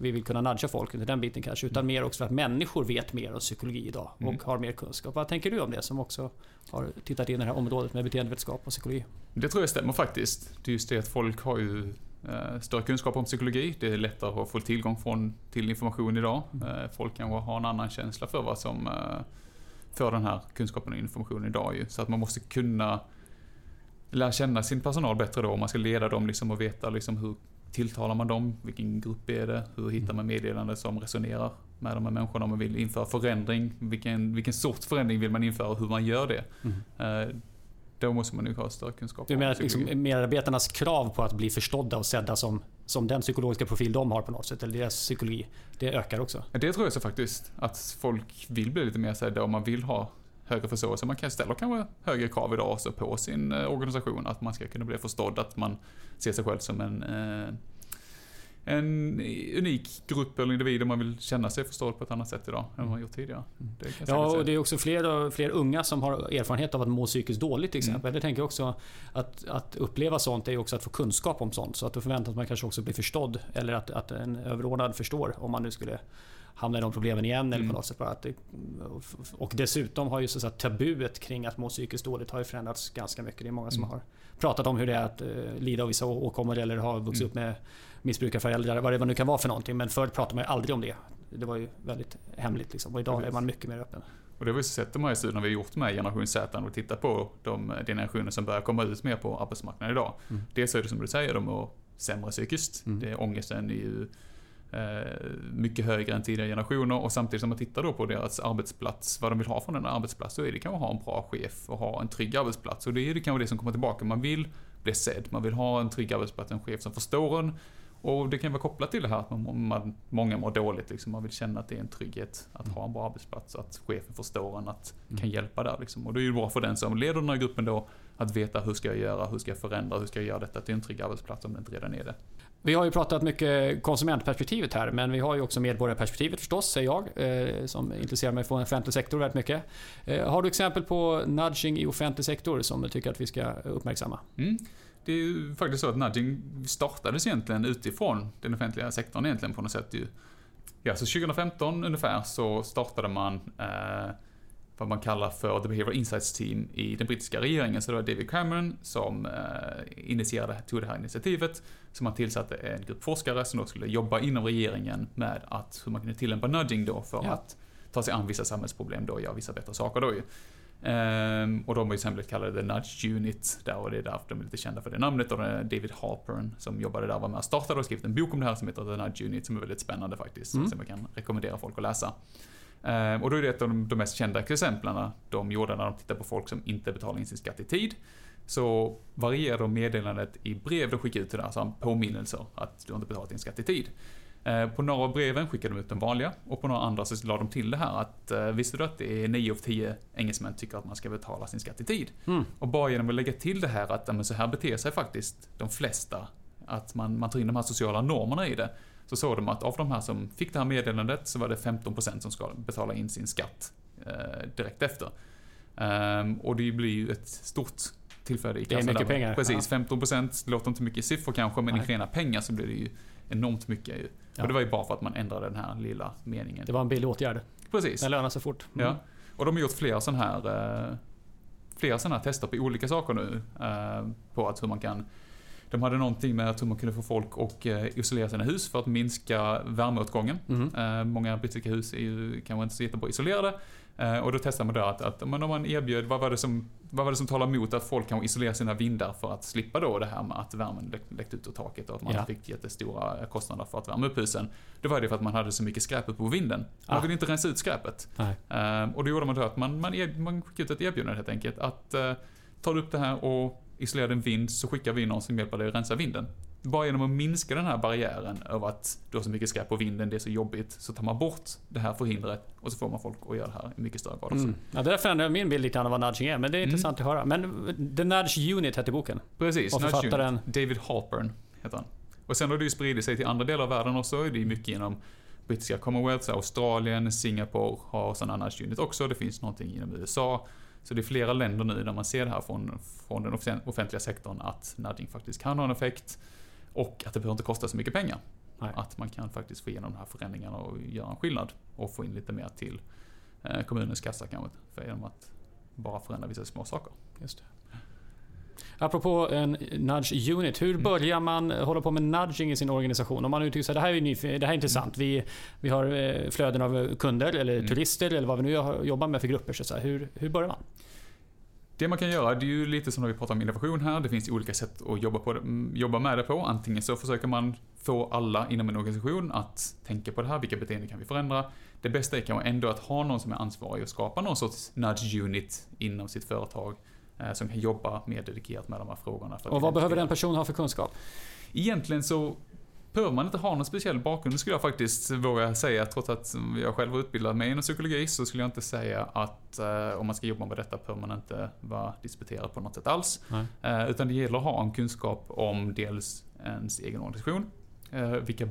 vi vill kunna nudga folk under den biten kanske, utan mer också för att människor vet mer om psykologi idag och mm. har mer kunskap. Vad tänker du om det som också har tittat in i det här området med beteendevetenskap och psykologi? Det tror jag stämmer faktiskt. Det är just det att folk har ju eh, större kunskap om psykologi. Det är lättare att få tillgång från, till information idag. Mm. Eh, folk kanske har en annan känsla för vad som eh, för den här kunskapen och informationen idag ju. Så att man måste kunna lära känna sin personal bättre då. Man ska leda dem liksom och veta liksom hur tilltalar man dem? Vilken grupp är det? Hur hittar man meddelanden som resonerar med de här människorna om man vill införa förändring? Vilken, vilken sorts förändring vill man införa och hur man gör det? Mm. Eh, då måste man ju ha större kunskap. Du menar att liksom medarbetarnas krav på att bli förstådda och sedda som, som den psykologiska profil de har på något sätt, eller deras psykologi, det ökar också? Det tror jag så faktiskt. Att folk vill bli lite mer sedda och man vill ha högre förståelse. Man kan ställa kanske högre krav idag också på sin eh, organisation. Att man ska kunna bli förstådd, att man ser sig själv som en eh, en unik grupp eller individ om man vill känna sig förstådd på ett annat sätt idag än vad man gjort tidigare. Mm. ja, och det är också fler, fler unga som har erfarenhet av att må psykiskt dåligt till mm. exempel. Mm. Jag tänker också att, att uppleva sånt är också att få kunskap om sånt. Så att då förväntas man kanske också bli förstådd. Eller att, att en överordnad förstår om man nu skulle hamna i de problemen igen. Eller på mm. något sätt bara att det, och dessutom har ju så att tabuet kring att må psykiskt dåligt har ju förändrats ganska mycket. Det är många som mm. har pratat om hur det är att uh, lida av vissa åkommor eller ha vuxit mm. upp med missbrukarföräldrar, vad det nu kan vara för någonting. Men förr pratade man ju aldrig om det. Det var ju väldigt hemligt liksom. Och idag är man mycket mer öppen. Och det har vi sett de här studierna vi har gjort med generation Z och tittat på de generationer som börjar komma ut mer på arbetsmarknaden idag. Mm. Dels är det som du säger, de mår sämre psykiskt. Mm. Det, ångesten är ju eh, mycket högre än tidigare generationer och samtidigt som man tittar då på deras arbetsplats, vad de vill ha från en arbetsplats, så är det kanske att ha en bra chef och ha en trygg arbetsplats. Och det är det kanske det som kommer tillbaka. Man vill bli sedd, man vill ha en trygg arbetsplats, en chef som förstår en och det kan vara kopplat till det här att man, man, många mår dåligt. Liksom. Man vill känna att det är en trygghet att ha en bra arbetsplats. Att chefen förstår en, att mm. kan hjälpa där. Liksom. Och det är ju bra för den som leder den här gruppen då att veta hur ska jag göra, hur ska jag förändra, hur ska jag göra detta till en trygg arbetsplats om det inte redan är det. Vi har ju pratat mycket konsumentperspektivet här, men vi har ju också medborgarperspektivet förstås, säger jag, eh, som intresserar mig för offentlig sektor väldigt mycket. Eh, har du exempel på nudging i offentlig sektor som du tycker att vi ska uppmärksamma? Mm. Det är ju faktiskt så att nudging startades egentligen utifrån den offentliga sektorn egentligen på något sätt. Ja, så 2015 ungefär så startade man eh, vad man kallar för The Behavioral Insights Team i den brittiska regeringen. Så det var David Cameron som eh, initierade, tog det här initiativet. Så man tillsatte en grupp forskare som då skulle jobba inom regeringen med att hur man kunde tillämpa nudging då för ja. att ta sig an vissa samhällsproblem då och göra vissa bättre saker då ju. Um, och de har ju sen blivit kallade The Nudge Unit där och det är därför de är lite kända för det namnet. Och David Halpern som jobbade där var med och startade och skrivit en bok om det här som heter The Nudge Unit som är väldigt spännande faktiskt. Mm. Som jag kan rekommendera folk att läsa. Um, och då är det ett av de, de mest kända exemplen de gjorde när de tittade på folk som inte betalar in sin skatt i tid. Så varierar de meddelandet i brev de skickar ut till det, alltså påminnelser att du inte betalat din skatt i tid. Eh, på några av breven skickade de ut den vanliga och på några andra så la de till det här att eh, visste du att det är 9 av 10 engelsmän tycker att man ska betala sin skatt i tid? Mm. Och bara genom att lägga till det här att men så här beter sig faktiskt de flesta, att man, man tar in de här sociala normerna i det, så såg de att av de här som fick det här meddelandet så var det 15% som ska betala in sin skatt eh, direkt efter. Um, och det blir ju ett stort tillflöde i kassan. Det är mycket där. pengar. Precis, ja. 15% låter inte mycket i siffror kanske, men Nej. i rena pengar så blir det ju enormt mycket ju. Ja. Och det var ju bara för att man ändrade den här lilla meningen. Det var en billig åtgärd. Precis. Den lönar sig fort. Mm. Ja. Och de har gjort flera sådana här, eh, flera sådana här tester på olika saker nu. Eh, på att hur man kan de hade någonting med att hur man kunde få folk att eh, isolera sina hus för att minska värmeåtgången. Mm. Många brittiska hus är ju kanske inte så jättebra isolerade. Eh, och då testade man då att, att om man erbjöd, vad var, det som, vad var det som talar emot att folk kan isolera sina vindar för att slippa då det här med att värmen läckte ut ur taket och att man ja. fick jättestora kostnader för att värma upp husen. Det var det för att man hade så mycket skräp uppe på vinden. Man ah. ville inte rensa ut skräpet. Uh, och då gjorde man då att man, man, er, man skickade ut ett erbjudande helt enkelt. Att tar du upp det här och isolerar din vind så skickar vi någon som hjälper dig att rensa vinden bara genom att minska den här barriären över att du har så mycket skräp på vinden, det är så jobbigt, så tar man bort det här förhindret och så får man folk att göra det här i mycket större grad också. Mm. Ja, det där förändrar min bild lite grann av vad nudging är, men det är mm. intressant att höra. Men The Nudge Unit heter boken. Precis, och Nudge Unit. David Halpern heter han. Och sen har det ju spridit sig till andra delar av världen också. Det är mycket genom brittiska Commonwealth, Australien, Singapore har sådana Nudge Unit också. Det finns någonting inom USA. Så det är flera länder nu där man ser det här från, från den offentliga sektorn att nudging faktiskt kan ha en effekt och att det behöver inte kosta så mycket pengar. Nej. Att man kan faktiskt få igenom de här förändringarna och göra en skillnad och få in lite mer till eh, kommunens kassa kanske. För genom att bara förändra vissa små saker. Just det. Apropå en nudge unit, hur Mm. börjar man hålla på med nudging i sin organisation? Om man nu tycker att det här är, nyf- det här är intressant. Vi, vi har eh, flöden av kunder eller Mm. turister eller vad vi nu jobbar med för grupper. Så hur, hur börjar man? Det man kan göra, det är ju lite som när vi pratar om innovation här. Det finns olika sätt att jobba, på mm, jobba med det på. Antingen så försöker man få alla inom en organisation att tänka på det här. Vilka beteenden kan vi förändra? Det bästa är kanske ändå att ha någon som är ansvarig och skapa någon sorts nudge unit inom sitt företag. Eh, Som kan jobba mer dedikerat med de här frågorna. Och vad behöver den personen ha för kunskap? Egentligen så behöver man inte ha någon speciell bakgrund skulle jag faktiskt våga säga. Trots att jag själv har utbildat mig inom psykologi så skulle jag inte säga att eh, om man ska jobba med detta behöver man inte vara disputerad på något sätt alls. Eh, utan det gäller att ha en kunskap om dels ens egen organisation. Eh, vilka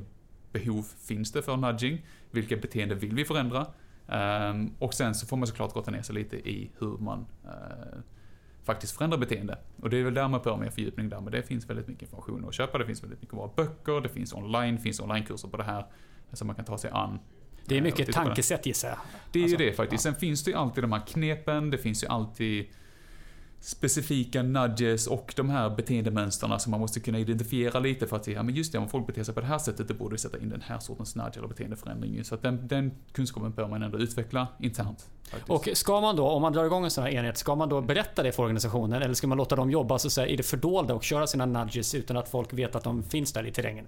behov finns det för nudging? Vilka beteenden vill vi förändra? Eh, och sen så får man såklart grotta ner sig lite i hur man eh, faktiskt förändrar beteende. Och det är väl där man bör med fördjupning där, men det finns väldigt mycket information att köpa. Det finns väldigt mycket bra böcker, det finns online, det finns onlinekurser på det här som man kan ta sig an. Det är Eh, mycket det. tankesätt gissar jag. Det är Alltså, ju det faktiskt. Sen finns det ju alltid de här knepen, det finns ju alltid specifika nudges och de här beteendemönsterna som man måste kunna identifiera lite för att se, ja men just det, om folk beter sig på det här sättet, då borde vi sätta in den här sortens nudge eller beteendeförändring. Så att den, den kunskapen bör man ändå utveckla internt. Faktiskt. Och ska man då, om man drar igång en sån här enhet, ska man då berätta det för organisationen? Eller ska man låta dem jobba så att säga, i det fördolda och köra sina nudges utan att folk vet att de finns där i terrängen?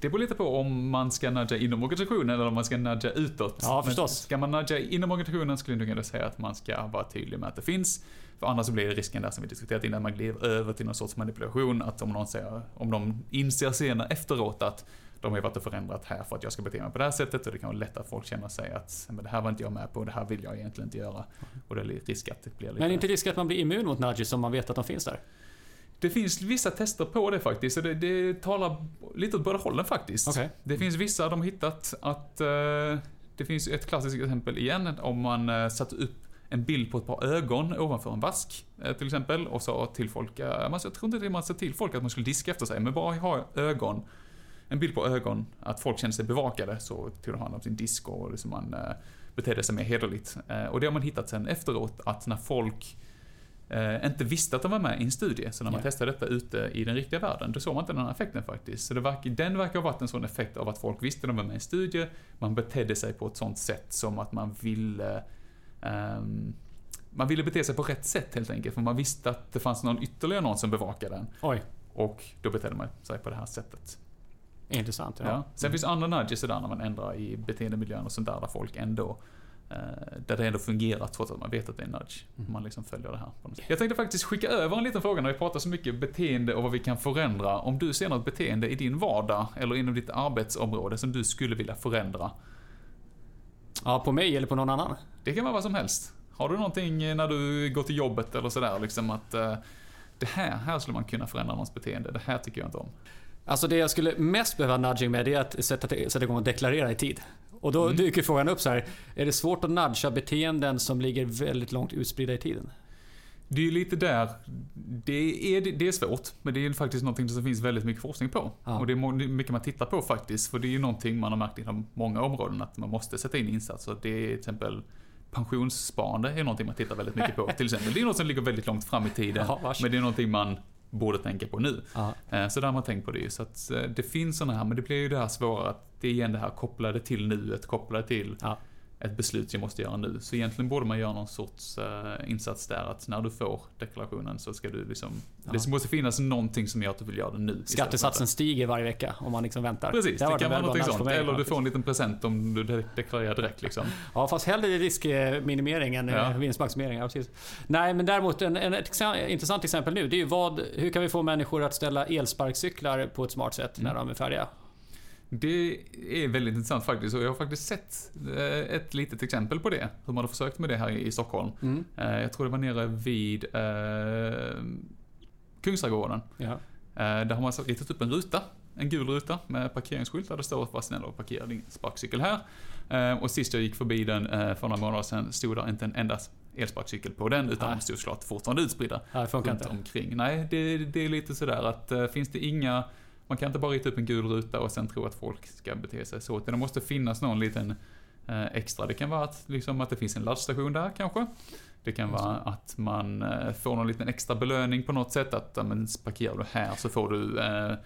Det beror lite på om man ska nudga inom organisationen eller om man ska nudga utåt. Ja, Men förstås. Ska man nudga inom organisationen skulle jag nog ändå säga att man ska vara tydlig med att det finns. För annars så blir det risken där som vi diskuterat innan, man glider över till någon sorts manipulation. Att om någon säger, om de inser senare efteråt att de har varit och förändrat här för att jag ska bete mig på det här sättet och det kan vara lätt att folk känner sig att men det här var inte jag med på och det här vill jag egentligen inte göra. Och det är risk att det blir lite... Men är inte risk att man blir immun mot nudges om man vet att de finns där? Det finns vissa tester på det faktiskt, så det, det talar lite åt båda hållen faktiskt. Okej. Det finns vissa de har hittat att eh, det finns ett klassiskt exempel igen om man eh, satte upp en bild på ett par ögon ovanför en vask eh, till exempel och sa till folk, jag tror inte det man sa till folk att man skulle diska efter sig, men bara ha ögon, en bild på ögon, att folk kände sig bevakade så tog de hand om sin disk och liksom man betedde sig mer hederligt. Och det har man hittat sen efteråt att när folk eh, inte visste att de var med i en studie. Så när man Ja. testade detta ute i den riktiga världen, då såg man inte den här effekten faktiskt. Så det verkar, den verkar ha varit en sån effekt av att folk visste att de var med i en studie, man betedde sig på ett sånt sätt som att man ville ehm, man ville bete sig på rätt sätt helt enkelt, för man visste att det fanns någon ytterligare någon som bevakade den. Oj, Och då betedde man sig på det här sättet. intressant. Ja. Ja. Sen finns andra nudges där när man ändrar i beteendemiljön och sånt där, där folk ändå där det ändå fungerar trots att man vet att det är nudge. Mm. Man liksom följer det här. Jag tänkte faktiskt skicka över en liten fråga när vi pratar så mycket beteende och vad vi kan förändra. Om du ser något beteende i din vardag eller inom ditt arbetsområde som du skulle vilja förändra. ja, på mig eller på någon annan? Det kan vara vad som helst. Har du någonting eh, när du går till jobbet eller sådär liksom att eh, det här, här skulle man kunna förändra någons beteende. Det här tycker jag inte om. Alltså det jag skulle mest behöva nudging med det är att sätta, sätta igång och deklarera i tid. Och då Mm. dyker frågan upp så här. Är det svårt att nudga beteenden som ligger väldigt långt utspridda i tiden? Det är ju lite där, det är, det är svårt, men det är faktiskt någonting som finns väldigt mycket forskning på. Ja. Och det är mycket man tittar på faktiskt, för det är ju någonting man har märkt inom många områden, att man måste sätta in insatser. Det är till exempel pensionssparande är någonting man tittar väldigt mycket på. till exempel. Det är något som ligger väldigt långt fram i tiden, vars. men det är någonting man borde tänka på nu. Ja. Eh, Så där har man tänkt på det ju. Så att eh, det finns sådana här, men det blir ju det här svåra att det är igen det här kopplade till nuet, kopplade till Ja. Ett beslut jag måste göra nu. Så egentligen borde man göra någon sorts eh, insats där att när du får deklarationen så ska du liksom, Ja. det måste finnas någonting som gör att du vill göra det nu. Skattesatsen att- stiger varje vecka om man liksom väntar. Precis, det, varit kan vara nudge sånt. Eller du får en liten present om du de- deklarerar direkt liksom. Ja, fast hellre riskminimering än Ja. ja. vinstmaximering. Ja, precis. Nej, men däremot en, en, ett intressant exempel nu. Det är ju vad, hur kan vi få människor att ställa elsparkcyklar på ett smart sätt när Mm. de är färdiga? Det är väldigt intressant faktiskt och jag har faktiskt sett eh, ett litet exempel på det. Hur man har försökt med det här i Stockholm. Mm. Eh, Jag tror det var nere vid eh, Kungsträdgården. Ja. Eh, Där har man ritat upp en ruta, en gul ruta med parkeringsskylt där det står var snäll och parkera din sparkcykel här. Och sist jag gick förbi den för några månader sedan stod där inte en enda, elsparkcykel på den, utan Nej. de står såklart fortfarande utspridda Ja, det funkar inte. omkring. Nej, det, det är lite sådär att finns det inga, man kan inte bara rita upp en gul ruta och sen tro att folk ska bete sig så, utan det måste finnas någon liten eh, extra. Det kan vara att, liksom, att det finns en laddstation där kanske. Det kan vara att man eh, får någon liten extra belöning på något sätt. Att men, parkerar du här så får du eh,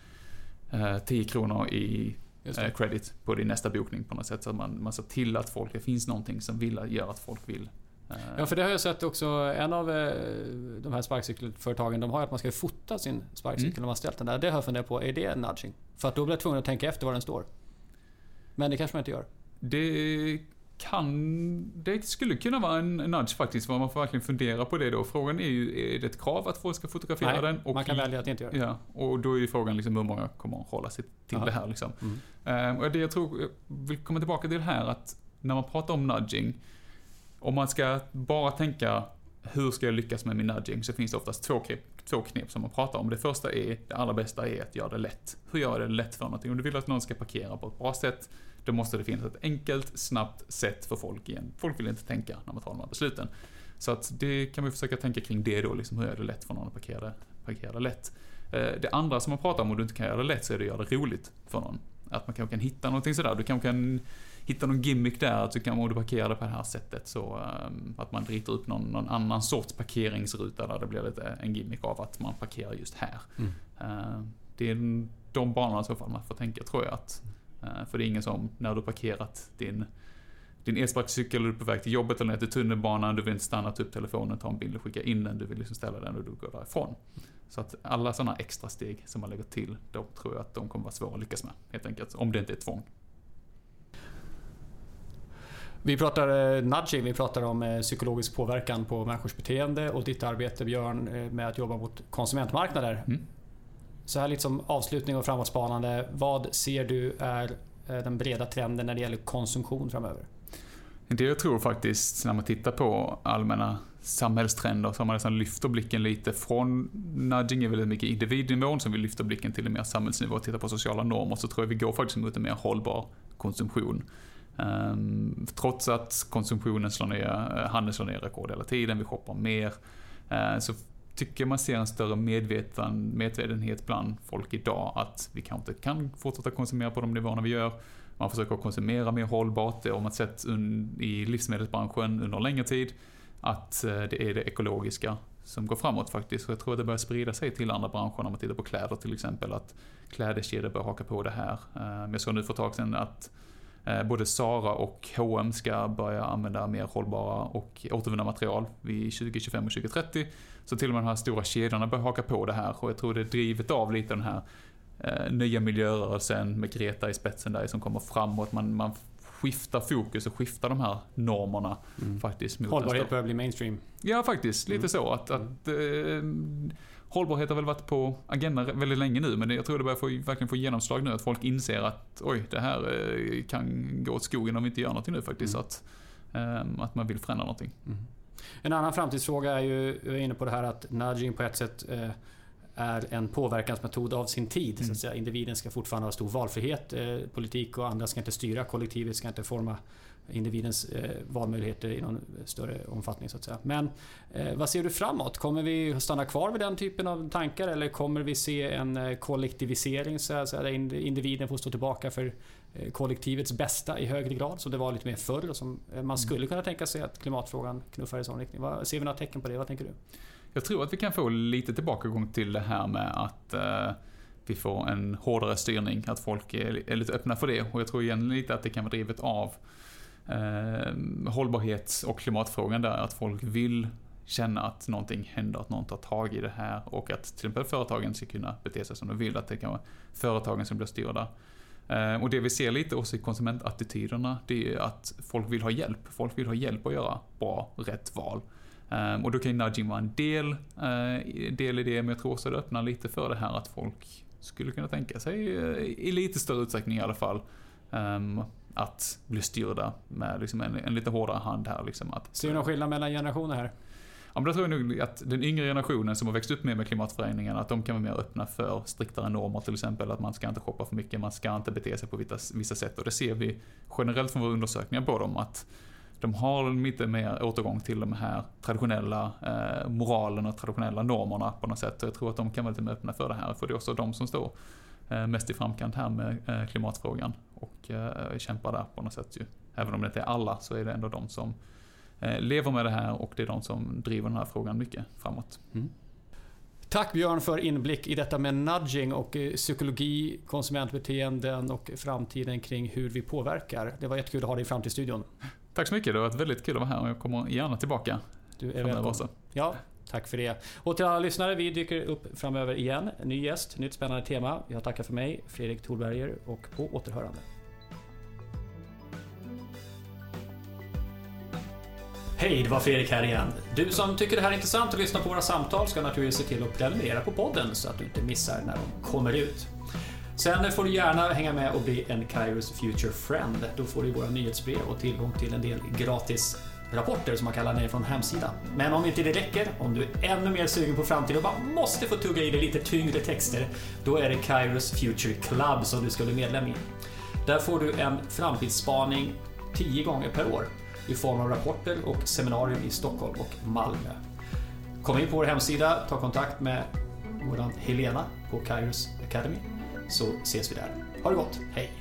eh, 10 kronor i eh, credit på din nästa bokning på något sätt. Så att man, man ser till att folk, det finns någonting som vill, gör att folk vill. Ja, för det har jag sett också. En av eh, de här sparkcykelföretagen, de har ju att man ska fota sin sparkcykel Mm. när man ställt den där. Det har jag funderat på, är det nudging? För att då blir jag tvungen att tänka efter vad den står. Men det kanske man inte gör. Det kan, det skulle kunna vara en nudge faktiskt, vad man får verkligen fundera på det då. Frågan är ju, är det ett krav att folk ska fotografera Nej, den? Och man kan välja att inte göra det. Ja, och då är ju frågan liksom hur många kommer att hålla sig till Ja. det här liksom. Mm. Eh, och det jag tror, jag vill komma tillbaka till det här att när man pratar om nudging, om man ska bara tänka hur ska jag lyckas med min nudging så finns det oftast två knep, två knep som man pratar om. Det första är, det allra bästa är att göra det lätt. Hur gör jag det lätt för någonting? Om du vill att någon ska parkera på ett bra sätt, då måste det finnas ett enkelt, snabbt sätt för folk igen. Folk vill inte tänka när man tar de här besluten. Så att det kan vi försöka tänka kring det då, liksom hur gör jag det lätt för någon att parkera, det- parkera det lätt. Eh, det andra som man pratar om, om du inte kan göra det lätt, så är det att göra det roligt för någon. Att man kanske kan hitta någonting sådär. Du kanske kan hitta någon gimmick där, att du kan, om du parkerar det på det här sättet, så ehm, att man ritar upp någon, någon annan sorts parkeringsruta där det blir lite en gimmick av att man parkerar just här. Mm. Eh, Det är de banorna i så fall man får tänka, tror jag. att eh, För det är ingen som, när du parkerat din din elsparkcykel är på väg till jobbet eller ner till tunnelbanan, du vill inte stanna, ta upp telefonen, ta en bild och skicka in den, du vill liksom ställa den och du går därifrån. Så att alla sådana extra steg som man lägger till, då tror jag att de kommer vara svåra att lyckas med, helt enkelt. Om det inte är tvång. Vi pratar eh, nudging, vi pratar om eh, psykologisk påverkan på människors beteende och ditt arbete Björn eh, med att jobba mot konsumentmarknader. Mm. Så här lite som avslutning och framåtspanande. Vad ser du är den breda trenden när det gäller konsumtion framöver? Det jag tror faktiskt, när man tittar på allmänna samhällstrender, så har man nästan lyfter blicken lite från nudging är väldigt mycket individnivån, som vi lyfter blicken till en mer samhällsnivå och tittar på sociala normer, så tror jag vi går faktiskt mot en mer hållbar konsumtion. Ehm, trots att konsumtionen slår ner, eh, handeln slår ner rekord hela tiden, vi shoppar mer, eh, så tycker jag man ser en större medveten, medvetenhet bland folk idag att vi kanske inte kan fortsätta konsumera på de nivåerna vi gör. Man försöker konsumera mer hållbart. Det har man sett i livsmedelsbranschen under längre tid. Att eh, det är det ekologiska som går framåt faktiskt. Och jag tror att det börjar sprida sig till andra branscher. När man tittar på kläder till exempel. Att klädeskedjor börjar haka på det här. Men jag såg nu för ett tag sedan att både Zara och H&M ska börja använda mer hållbara och återvunna material vid 2025 och 2030. Så till och med de här stora kedjorna börjar haka på det här. Och jag tror det är drivet av lite den här eh, nya miljörörelsen med Greta i spetsen där som kommer framåt. Man, man skiftar fokus och skiftar de här normerna faktiskt. Mot en Hållbarhet börjar bli mainstream. Ja, faktiskt. Lite Mm. så. Att, att, eh, hållbarhet har väl varit på agendan väldigt länge nu, men jag tror det börjar få, verkligen få genomslag nu. Att folk inser att oj, det här eh, kan gå åt skogen om vi inte gör någonting nu faktiskt. Mm. Att, eh, att man vill förändra någonting. En annan framtidsfråga är ju, jag är inne på det här att nudging på ett sätt eh, är en påverkansmetod av sin tid. Så Mm. att säga. Individen ska fortfarande ha stor valfrihet. Eh, politik och andra ska inte styra. Kollektivet ska inte forma individens eh, valmöjligheter i någon större omfattning. så att säga. Men eh, vad ser du framåt? Kommer vi stanna kvar vid den typen av tankar eller kommer vi se en eh, kollektivisering så att säga, där ind- individen får stå tillbaka för eh, kollektivets bästa i högre grad som det var lite mer förr och som eh, man skulle kunna tänka sig att klimatfrågan knuffar i sån riktning. Vad, ser vi några tecken på det? Vad tänker du? Jag tror att vi kan få lite tillbakagång till det här med att eh, vi får en hårdare styrning, att folk är, är lite öppna för det. Och jag tror igen lite att det kan vara drivet av eh, hållbarhets och klimatfrågan där, att folk vill känna att någonting händer, att någon tar tag i det här och att till exempel företagen ska kunna bete sig som de vill, att det kan vara företagen som blir styrda. Eh, och det vi ser lite också i konsumentattityderna, det är att folk vill ha hjälp. Folk vill ha hjälp att göra bra, rätt val. Um, och då kan ju nudging vara en del, eh, del i det, men jag tror också det öppnar lite för det här att folk skulle kunna tänka sig, eh, i lite större utsträckning i alla fall, ehm, att bli styrda med liksom en, en lite hårdare hand här. Liksom, att, Ser du någon skillnad mellan generationer här? Ja, men då tror jag nog att den yngre generationen som har växt upp med, med klimatförändringarna, att de kan vara mer öppna för striktare normer till exempel. Att man ska inte shoppa för mycket, man ska inte bete sig på vissa, vissa sätt. Och det ser vi generellt från våra undersökningar på dem, att de har lite mer återgång till de här traditionella eh, moralen och traditionella normerna på något sätt. Och jag tror att de kan vara lite mer öppna för det här, för det är också de som står eh, mest i framkant här med eh, klimatfrågan och eh, kämpar där på något sätt ju. Även om det inte är alla så är det ändå de som eh, lever med det här och det är de som driver den här frågan mycket framåt. Mm. Tack Björn för inblick i detta med nudging och eh, psykologi, konsumentbeteenden och framtiden kring hur vi påverkar. Det var jättekul att ha dig i Framtidsstudion. Tack så mycket, det har varit väldigt kul att vara här och jag kommer gärna tillbaka. Du är välkommen. Också. Ja, tack för det. Och till alla lyssnare, vi dyker upp framöver igen. Ny gäst, nytt spännande tema. Jag tackar för mig, Fredrik Thorberger och på återhörande. Hej, det var Fredrik här igen. Du som tycker det här är intressant och lyssnar på våra samtal ska naturligtvis se till att prenumerera på podden så att du inte missar när de kommer ut. Sen får du gärna hänga med och bli en Kairos Future Friend. Då får du våra nyhetsbrev och tillgång till en del gratis rapporter som man kallar ner från hemsidan. Men om inte det räcker, om du är ännu mer sugen på framtiden och bara måste få tugga i dig lite tyngre texter, då är det Kairos Future Club som du ska bli medlem i. Där får du en framtidsspaning 10 gånger per år i form av rapporter och seminarium i Stockholm och Malmö. Kom in på vår hemsida, ta kontakt med vår Helena på Kairos Academy så ses vi där. Ha det gott, hej!